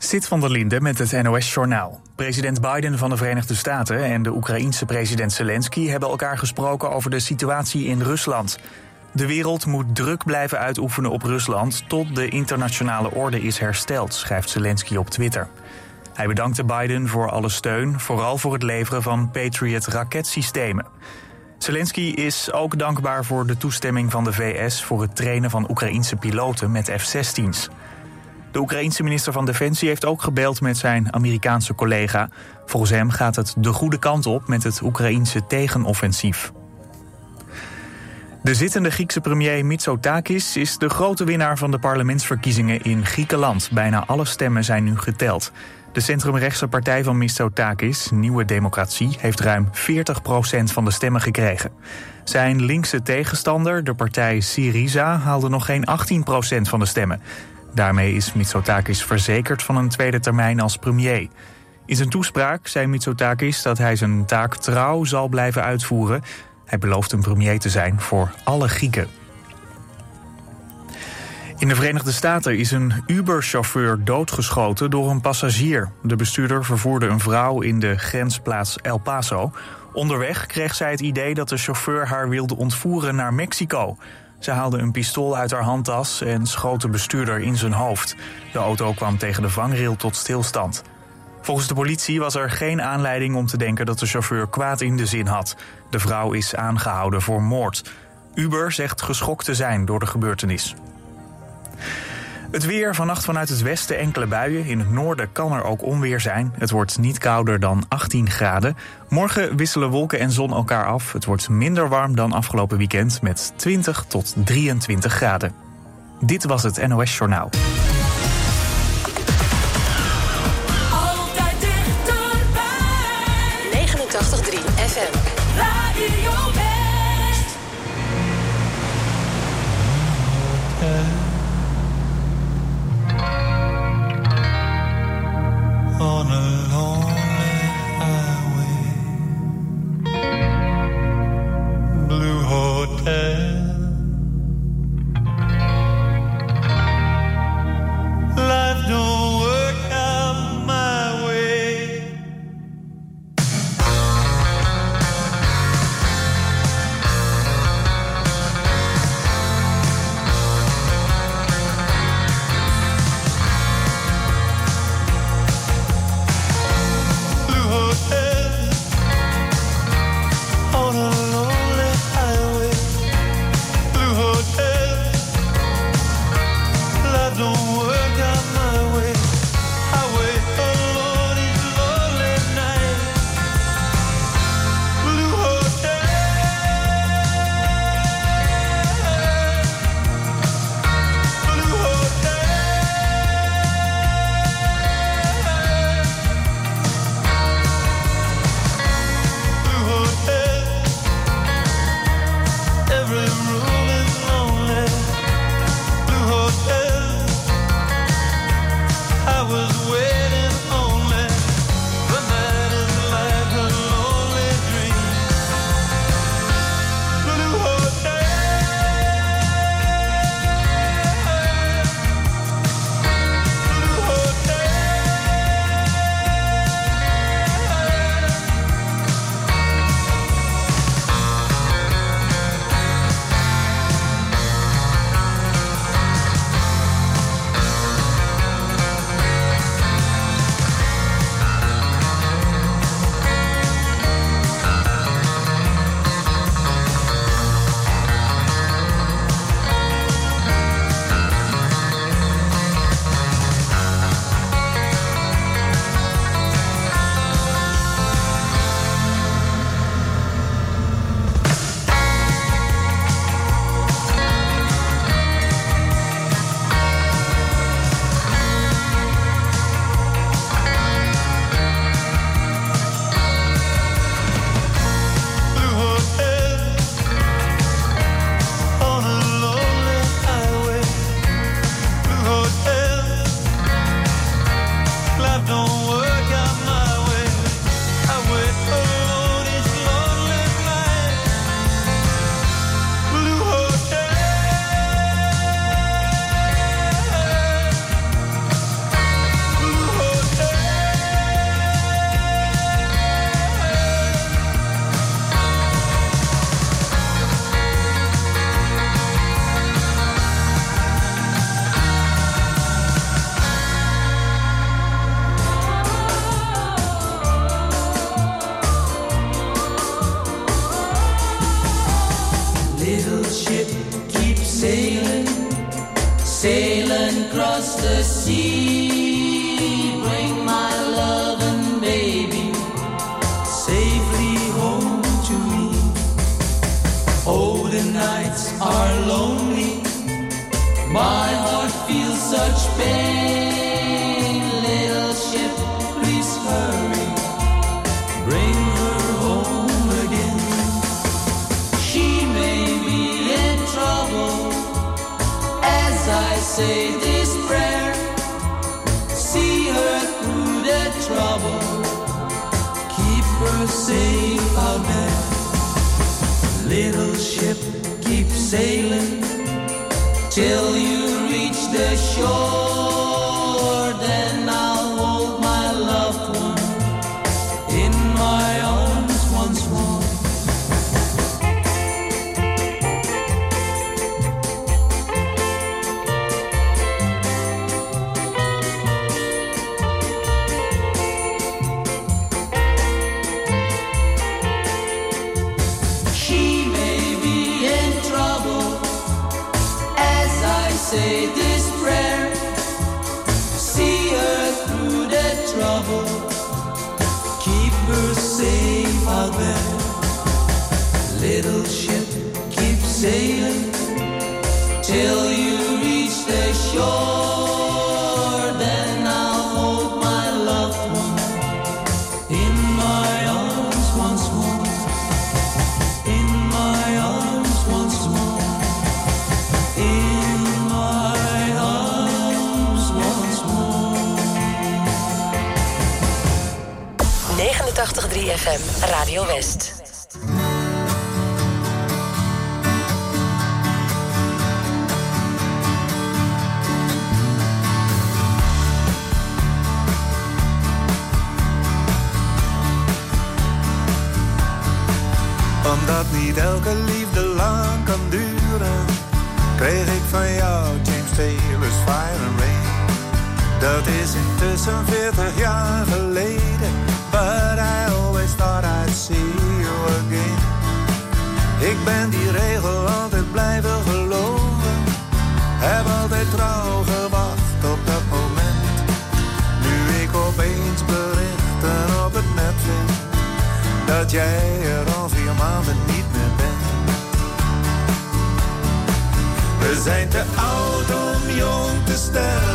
Sit van der Linde met het NOS-journaal. President Biden van de Verenigde Staten en de Oekraïense president Zelensky hebben elkaar gesproken over de situatie in Rusland. De wereld moet druk blijven uitoefenen op Rusland tot de internationale orde is hersteld, schrijft Zelensky op Twitter. Hij bedankte Biden voor alle steun, vooral voor het leveren van Patriot raketsystemen. Zelensky is ook dankbaar voor de toestemming van de VS voor het trainen van Oekraïense piloten met F-16's. De Oekraïense minister van Defensie heeft ook gebeld met zijn Amerikaanse collega. Volgens hem gaat het de goede kant op met het Oekraïense tegenoffensief. De zittende Griekse premier Mitsotakis is de grote winnaar van de parlementsverkiezingen in Griekenland. Bijna alle stemmen zijn nu geteld. De centrumrechtse partij van Mitsotakis, Nieuwe Democratie, heeft ruim 40% van de stemmen gekregen. Zijn linkse tegenstander, de partij Syriza, haalde nog geen 18% van de stemmen. Daarmee is Mitsotakis verzekerd van een tweede termijn als premier. In zijn toespraak zei Mitsotakis dat hij zijn taak trouw zal blijven uitvoeren. Hij belooft een premier te zijn voor alle Grieken. In de Verenigde Staten is een Uber-chauffeur doodgeschoten door een passagier. De bestuurder vervoerde een vrouw in de grensplaats El Paso. Onderweg kreeg zij het idee dat de chauffeur haar wilde ontvoeren naar Mexico. Ze haalde een pistool uit haar handtas en schoot de bestuurder in zijn hoofd. De auto kwam tegen de vangrail tot stilstand. Volgens de politie was er geen aanleiding om te denken dat de chauffeur kwaad in de zin had. De vrouw is aangehouden voor moord. Uber zegt geschokt te zijn door de gebeurtenis. Het weer vannacht vanuit het westen enkele buien. In het noorden kan er ook onweer zijn. Het wordt niet kouder dan 18 graden. Morgen wisselen wolken en zon elkaar af. Het wordt minder warm dan afgelopen weekend met 20 tot 23 graden. Dit was het NOS Journaal. Altijd dichterbij. 89.3 FM. Radio West. Oh, the nights are lonely. My heart feels such pain. Little ship, please hurry. Bring her home again. She may be in trouble as I say sailing till Omdat niet elke liefde lang kan duren, kreeg ik van jou James Taylor's Fire and Rain. Dat is intussen 40 jaar geleden, see you again. Ik ben die regel altijd blijven geloven, heb altijd trouw gewacht op dat moment. Nu ik opeens berichten op het net vind dat jij er al vier maanden niet meer bent. We zijn te oud om jong te sterven,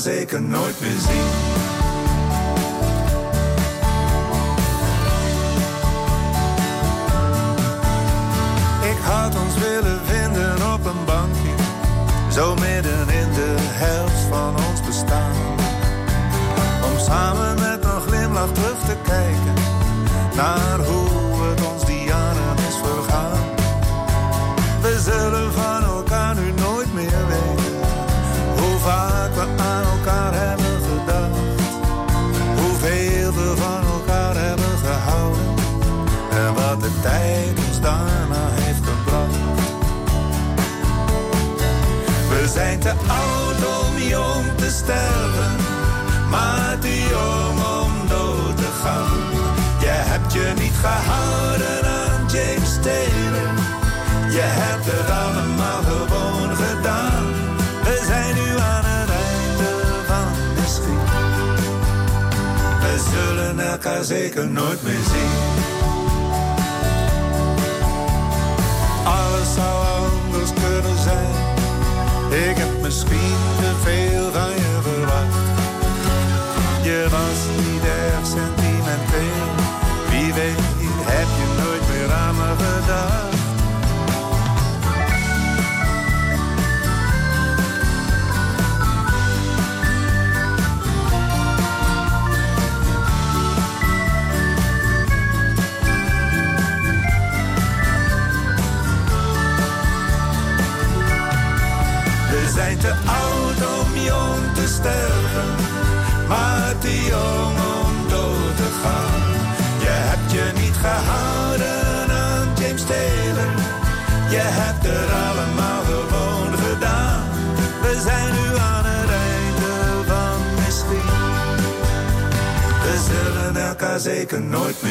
zeker nooit meer zien. Ik had ons willen vinden op een bankje, zo midden in de helft van ons bestaan. Om samen met een glimlach terug te kijken naar hoe maar te jong om dood te gaan. Je hebt je niet gehouden aan James Taylor, je hebt het allemaal gewoon gedaan. We zijn nu aan het einde van de schiet. We zullen elkaar zeker nooit meer zien. Alles zou anders kunnen zijn. Ik heb misschien te veel van zeker nooit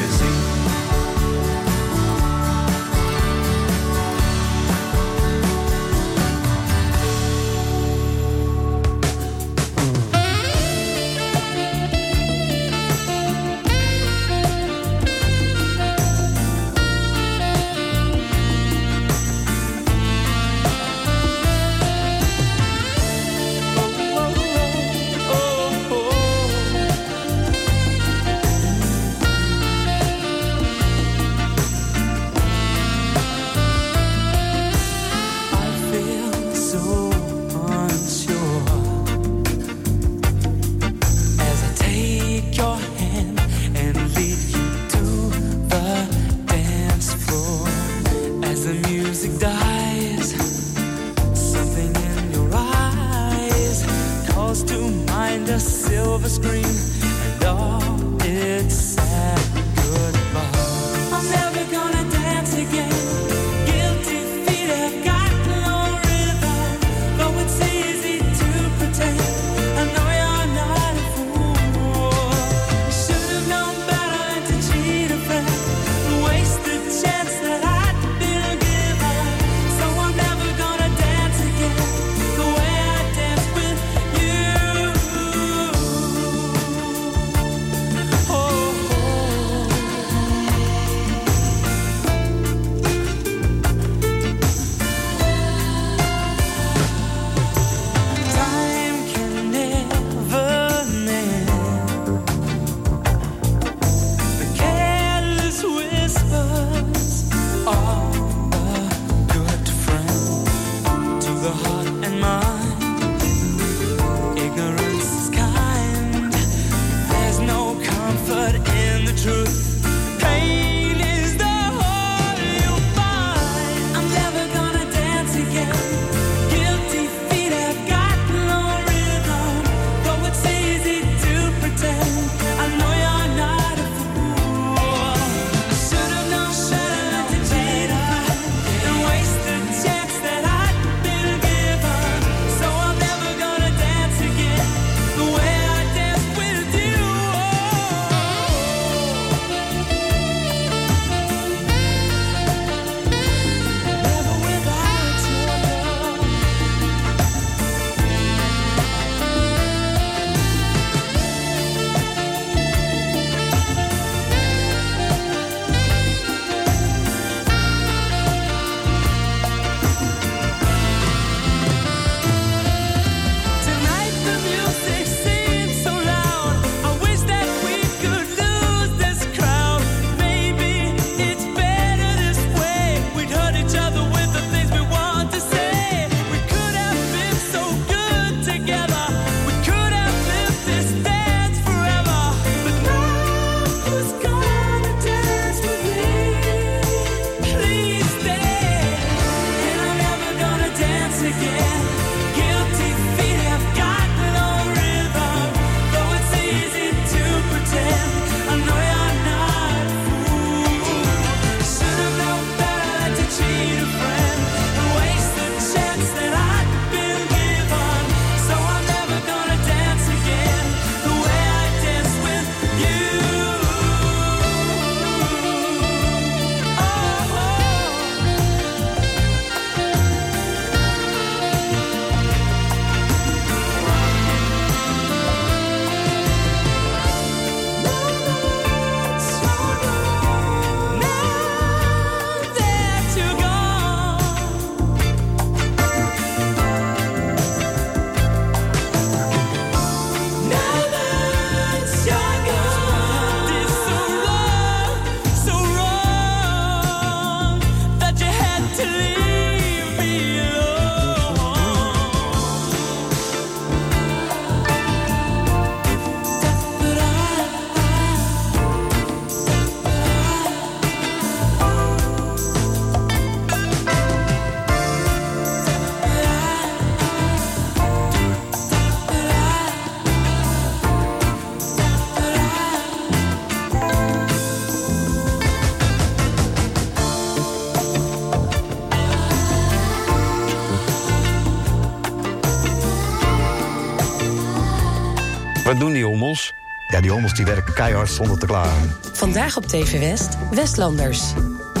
Ja, die hommels die werken keihard zonder te klagen. Vandaag op TV West, Westlanders.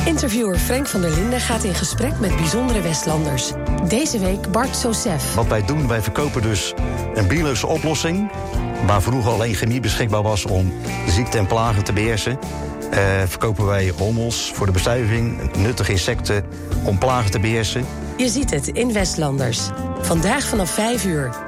Interviewer Frank van der Linden gaat in gesprek met bijzondere Westlanders. Deze week Bart Sosef. Wat wij doen, wij verkopen dus een biologische oplossing... waar vroeger alleen chemie beschikbaar was om ziekte en plagen te beheersen... Eh, verkopen wij hommels voor de bestuiving, nuttige insecten om plagen te beheersen. Je ziet het in Westlanders. Vandaag vanaf 5 uur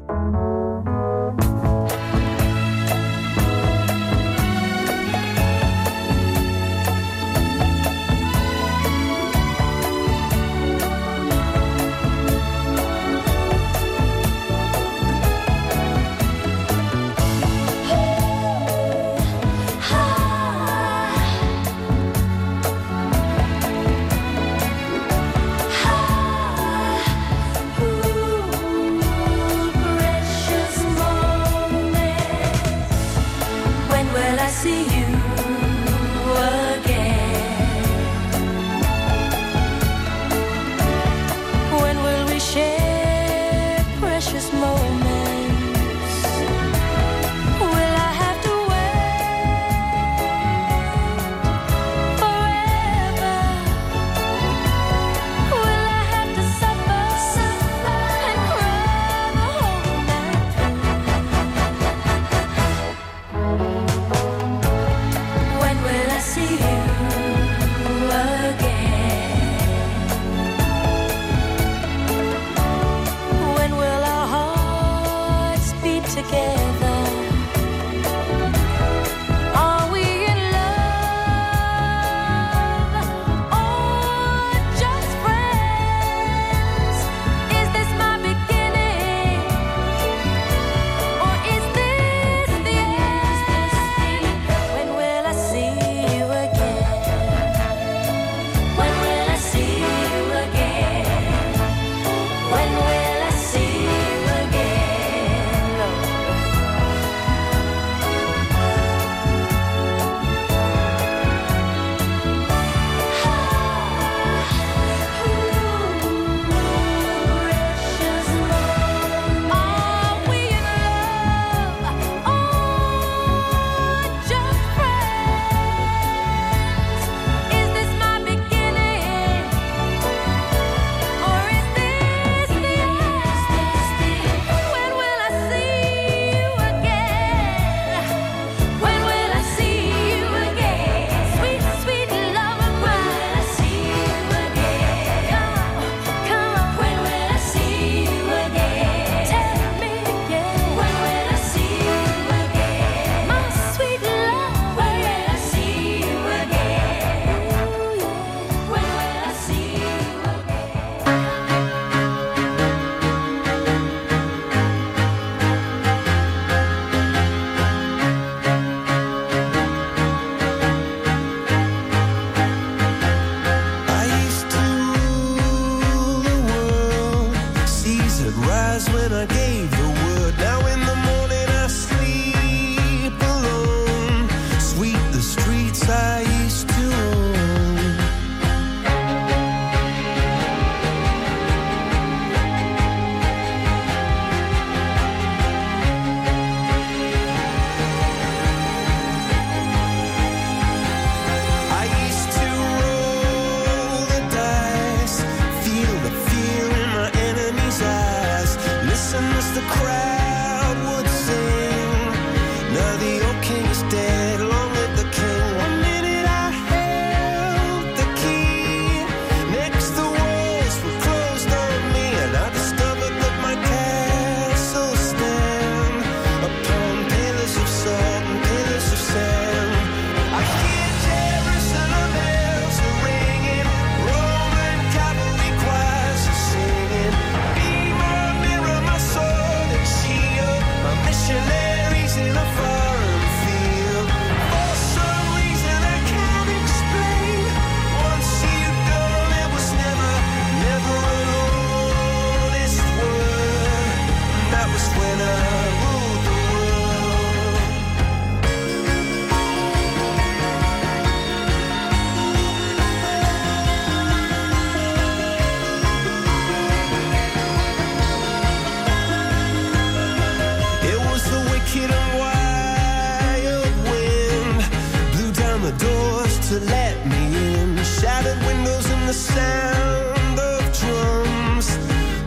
that let me in. Shattered windows and the sound of drums.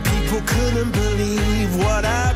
People couldn't believe what I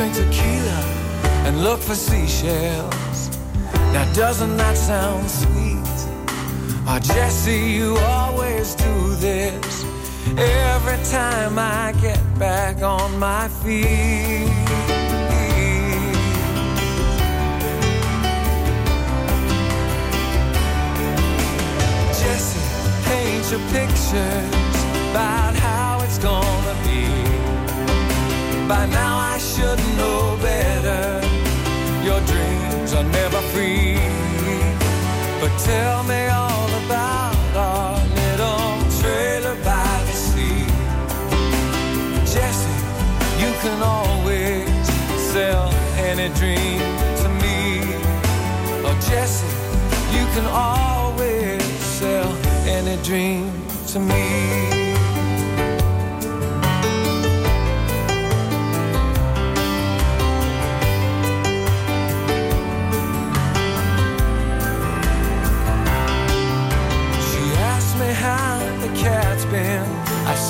drink tequila and look for seashells. Now, doesn't that sound sweet? Ah, oh, Jesse, you always do this every time I get back on my feet. Jesse, paint your pictures about how it's gonna by now I should know better. Your dreams are never free. But tell me all about our little trailer by the sea. Jesse, you can always sell any dream to me. Oh, Jesse, you can always sell any dream to me.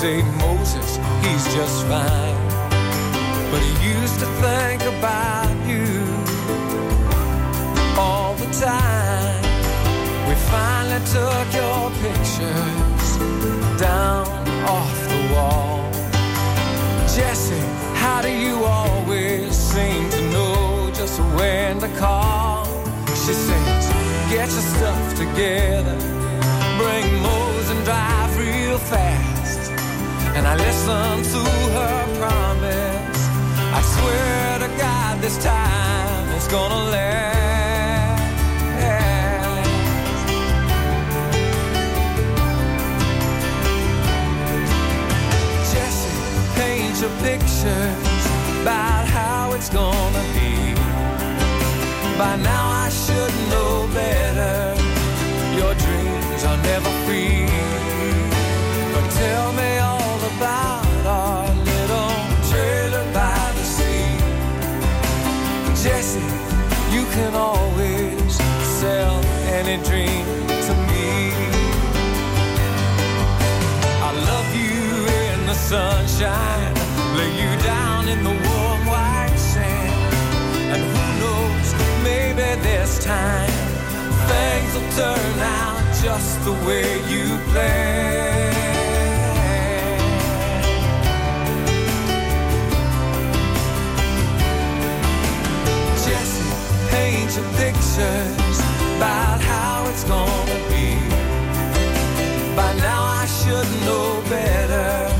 Say Moses, he's just fine. But he used to think about you all the time. We finally took your pictures down off the wall. Jesse, how do you always seem to know just when to call? She says, get your stuff together, bring Moses and drive real fast. And I listened to her promise. I swear to God, this time it's gonna last. Jesse, paint your pictures about how it's gonna be. By now sunshine, lay you down in the warm white sand. And who knows, maybe this time things will turn out just the way you planned. Jesse, paint your pictures about how it's gonna be. By now I should know better.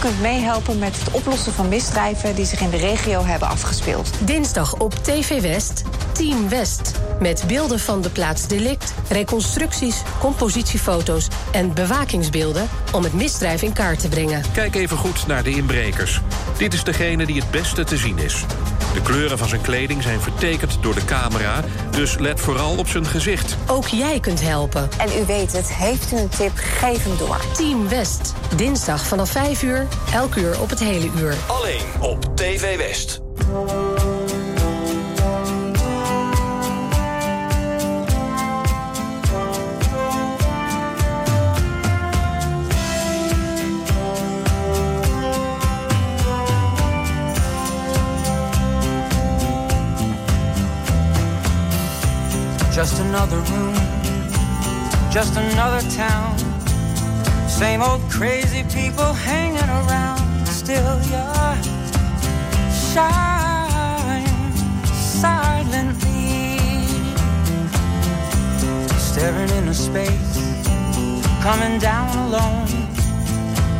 Kunt meehelpen met het oplossen van misdrijven die zich in de regio hebben afgespeeld. Dinsdag op TV West, Team West. Met beelden van de plaats delict, reconstructies, compositiefoto's en bewakingsbeelden om het misdrijf in kaart te brengen. Kijk even goed naar de inbrekers. Dit is degene die het beste te zien is. De kleuren van zijn kleding zijn vertekend door de camera, dus let vooral op zijn gezicht. Ook jij kunt helpen. En u weet het, heeft u een tip, geef hem door. Team West, dinsdag vanaf 5 uur, elk uur op het hele uur. Alleen op TV West. Another room, just another town. Same old crazy people hanging around. Still, you're shine silently, staring into space, coming down alone.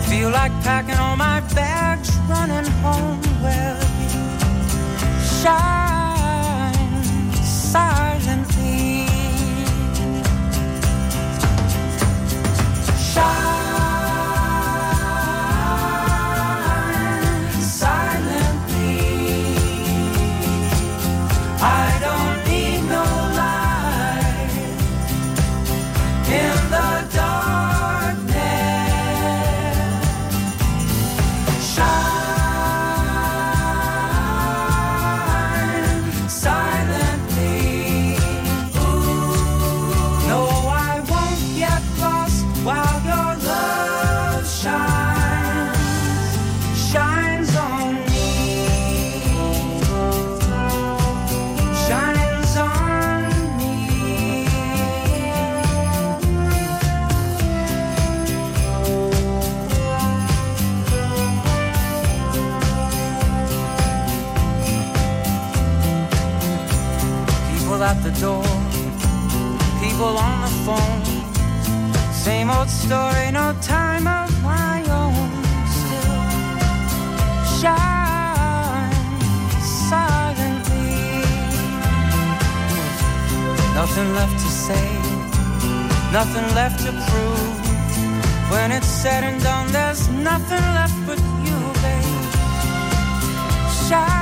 Feel like packing all my bags, running home. Well, you shine Nothing left to prove. When it's said and done, there's nothing left but you, babe. Shining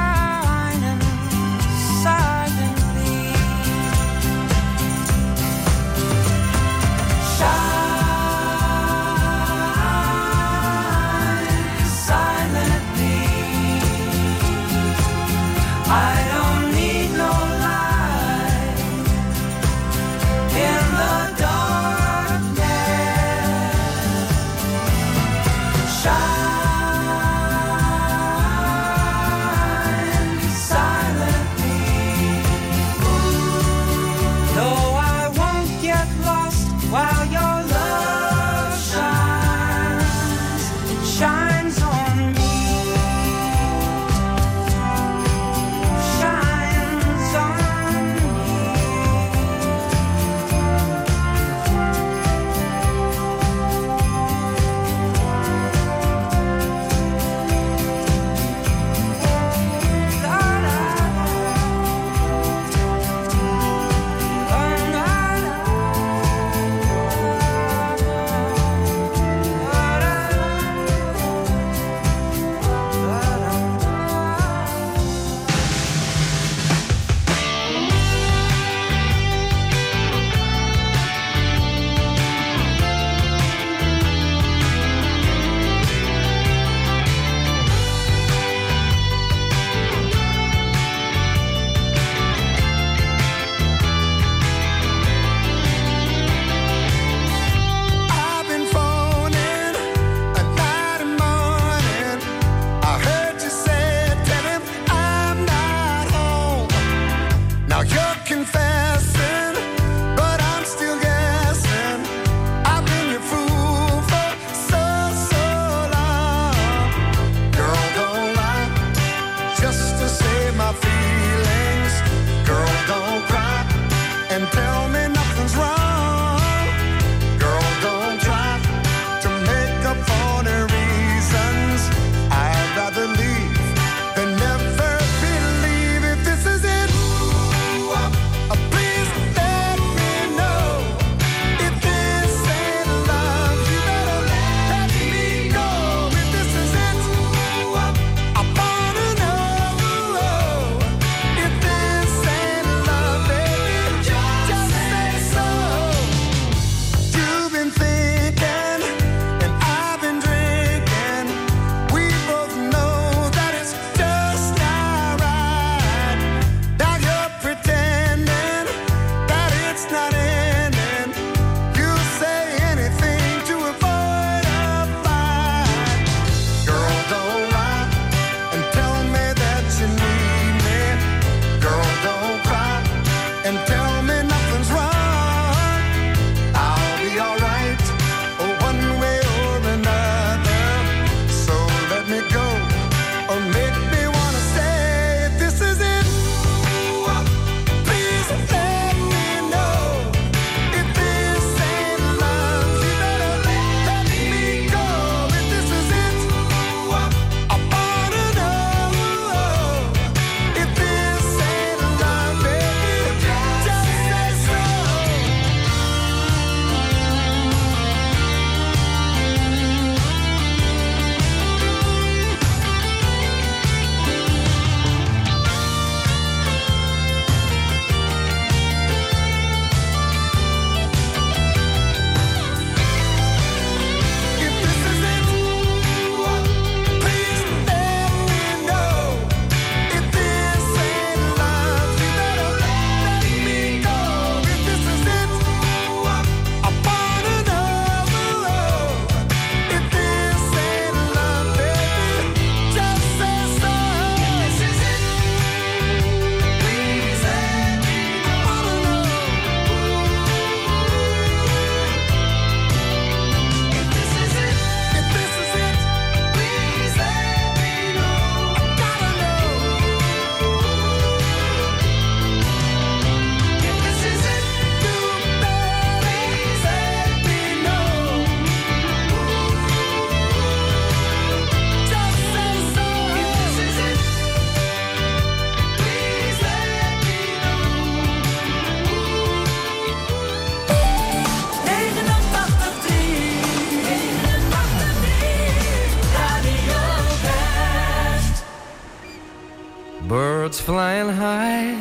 birds flying high.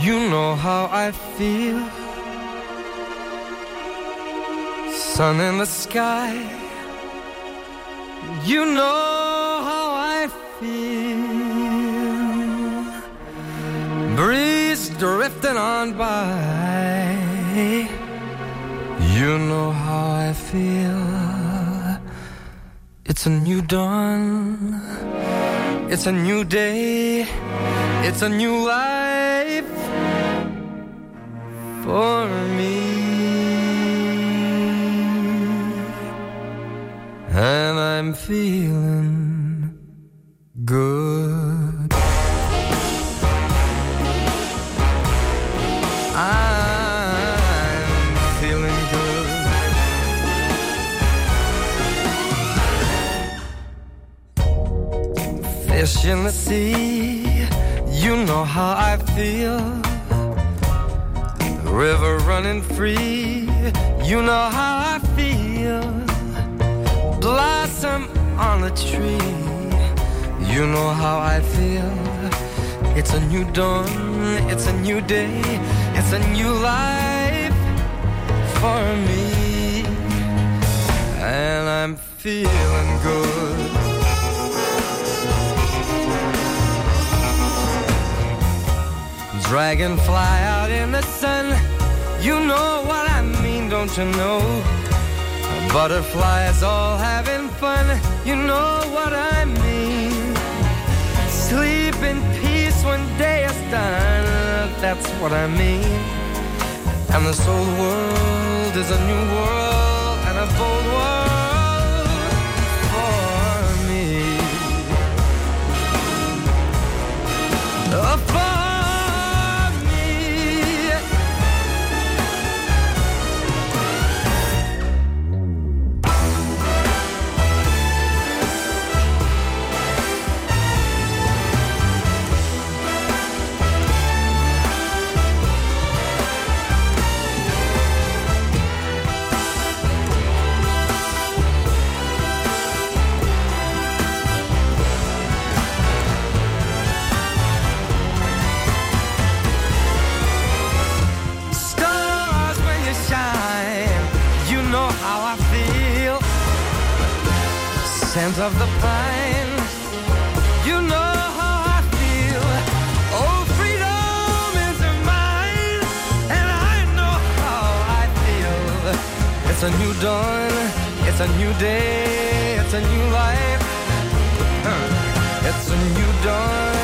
You know how I feel. Sun in the sky. You know how I feel. Breeze drifting on by. You know how I feel. It's a new dawn. It's a new day. It's a new life for me. And I'm feeling in the sea, you know how I feel. River running free, you know how I feel. Blossom on a tree, you know how I feel. It's a new dawn, it's a new day, it's a new life for me. And I'm feeling good. Dragonfly out in the sun. You know what I mean, don't you know? Butterflies all having fun. You know what I mean. Sleep in peace when day is done. That's what I mean. And this old world is a new world and a bold world Scent of the pine, you know how I feel. Oh, freedom is mine, and I know how I feel. It's a new dawn, it's a new day, it's a new life. It's a new dawn,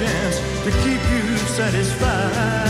chance to keep you satisfied.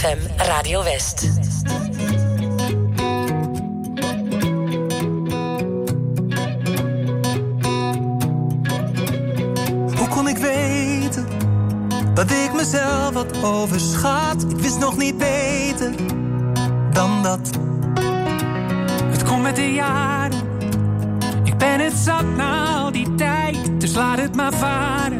ZFM Radio West. Hoe kon ik weten dat ik mezelf had overschat? Ik wist nog niet beter dan dat. Het komt met de jaren. Ik ben het zat na al die tijd, dus laat het maar varen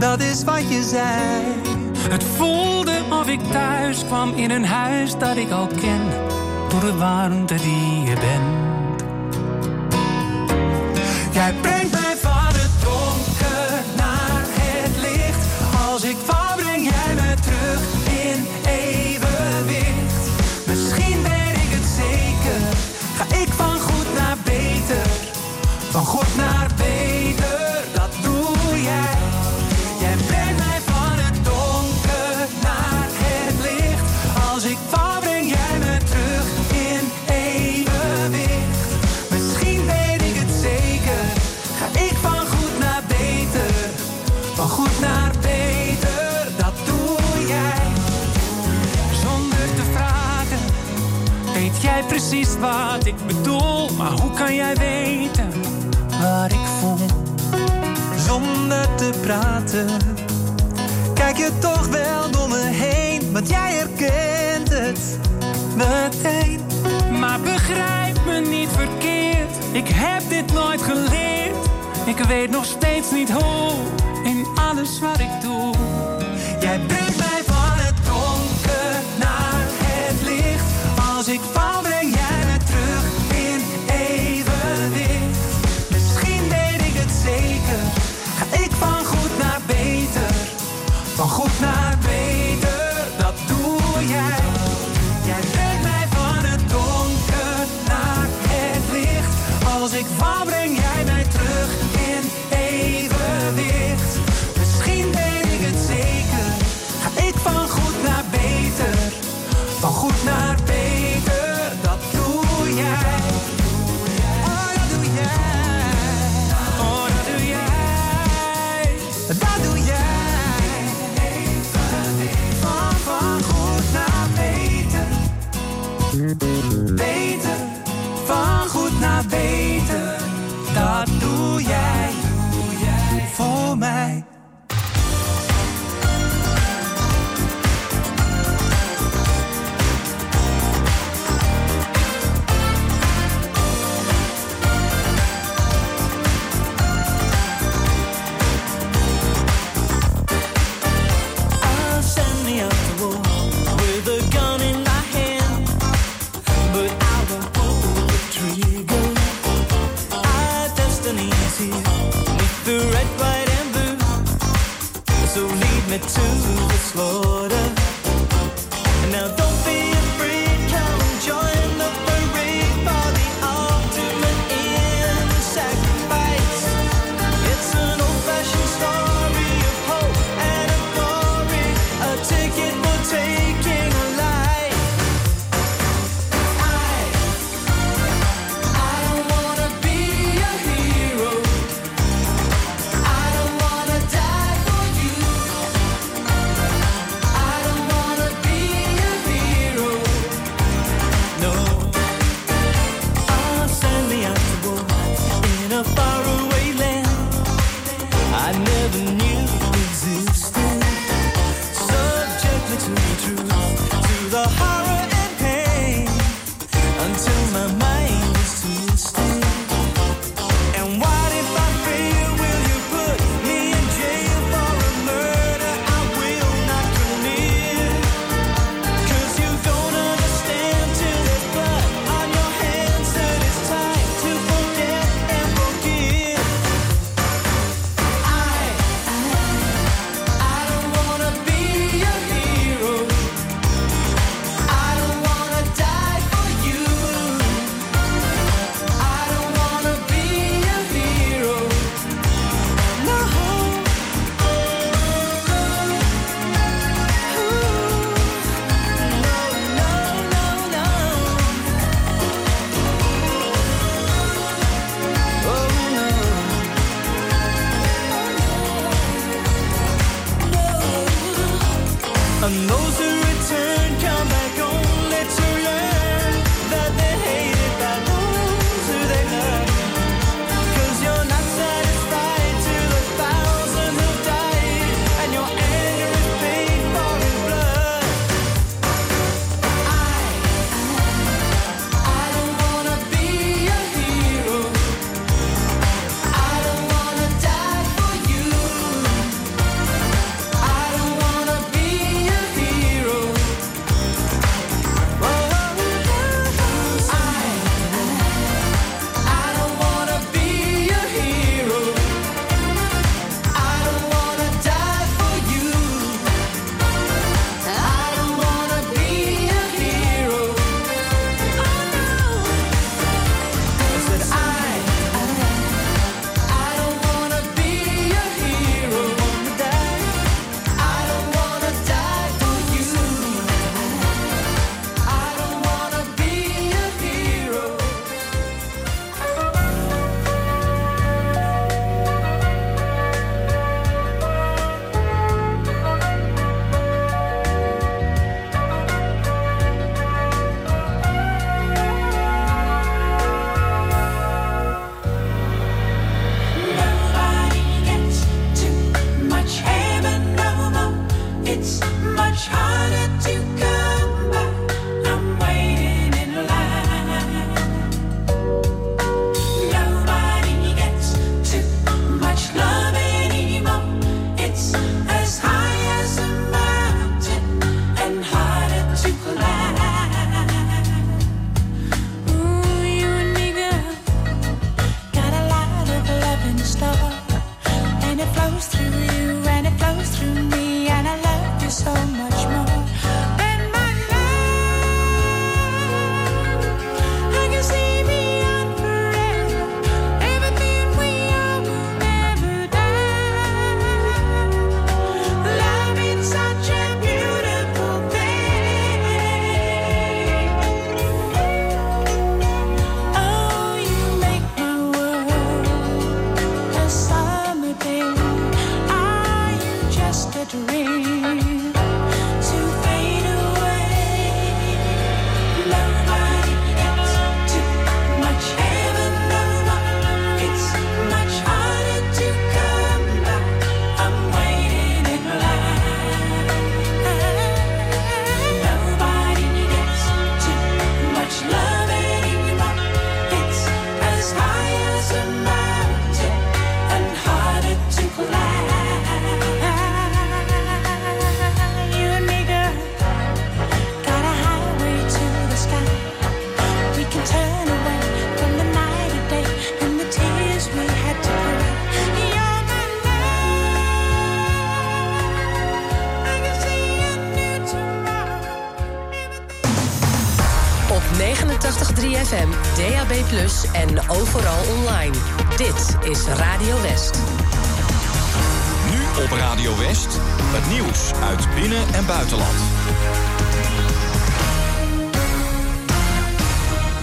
dat is wat je zei. Het voelde of ik thuis kwam in een huis dat ik al ken, door de warmte die je bent. Jij wat ik bedoel, maar hoe kan jij weten wat ik voel? Zonder te praten, kijk je toch wel door me heen, want jij herkent het meteen. Maar begrijp me niet verkeerd, ik heb dit nooit geleerd. Ik weet nog steeds niet hoe in alles wat ik doe. Jij brengt mij van het donker naar het licht als ik val.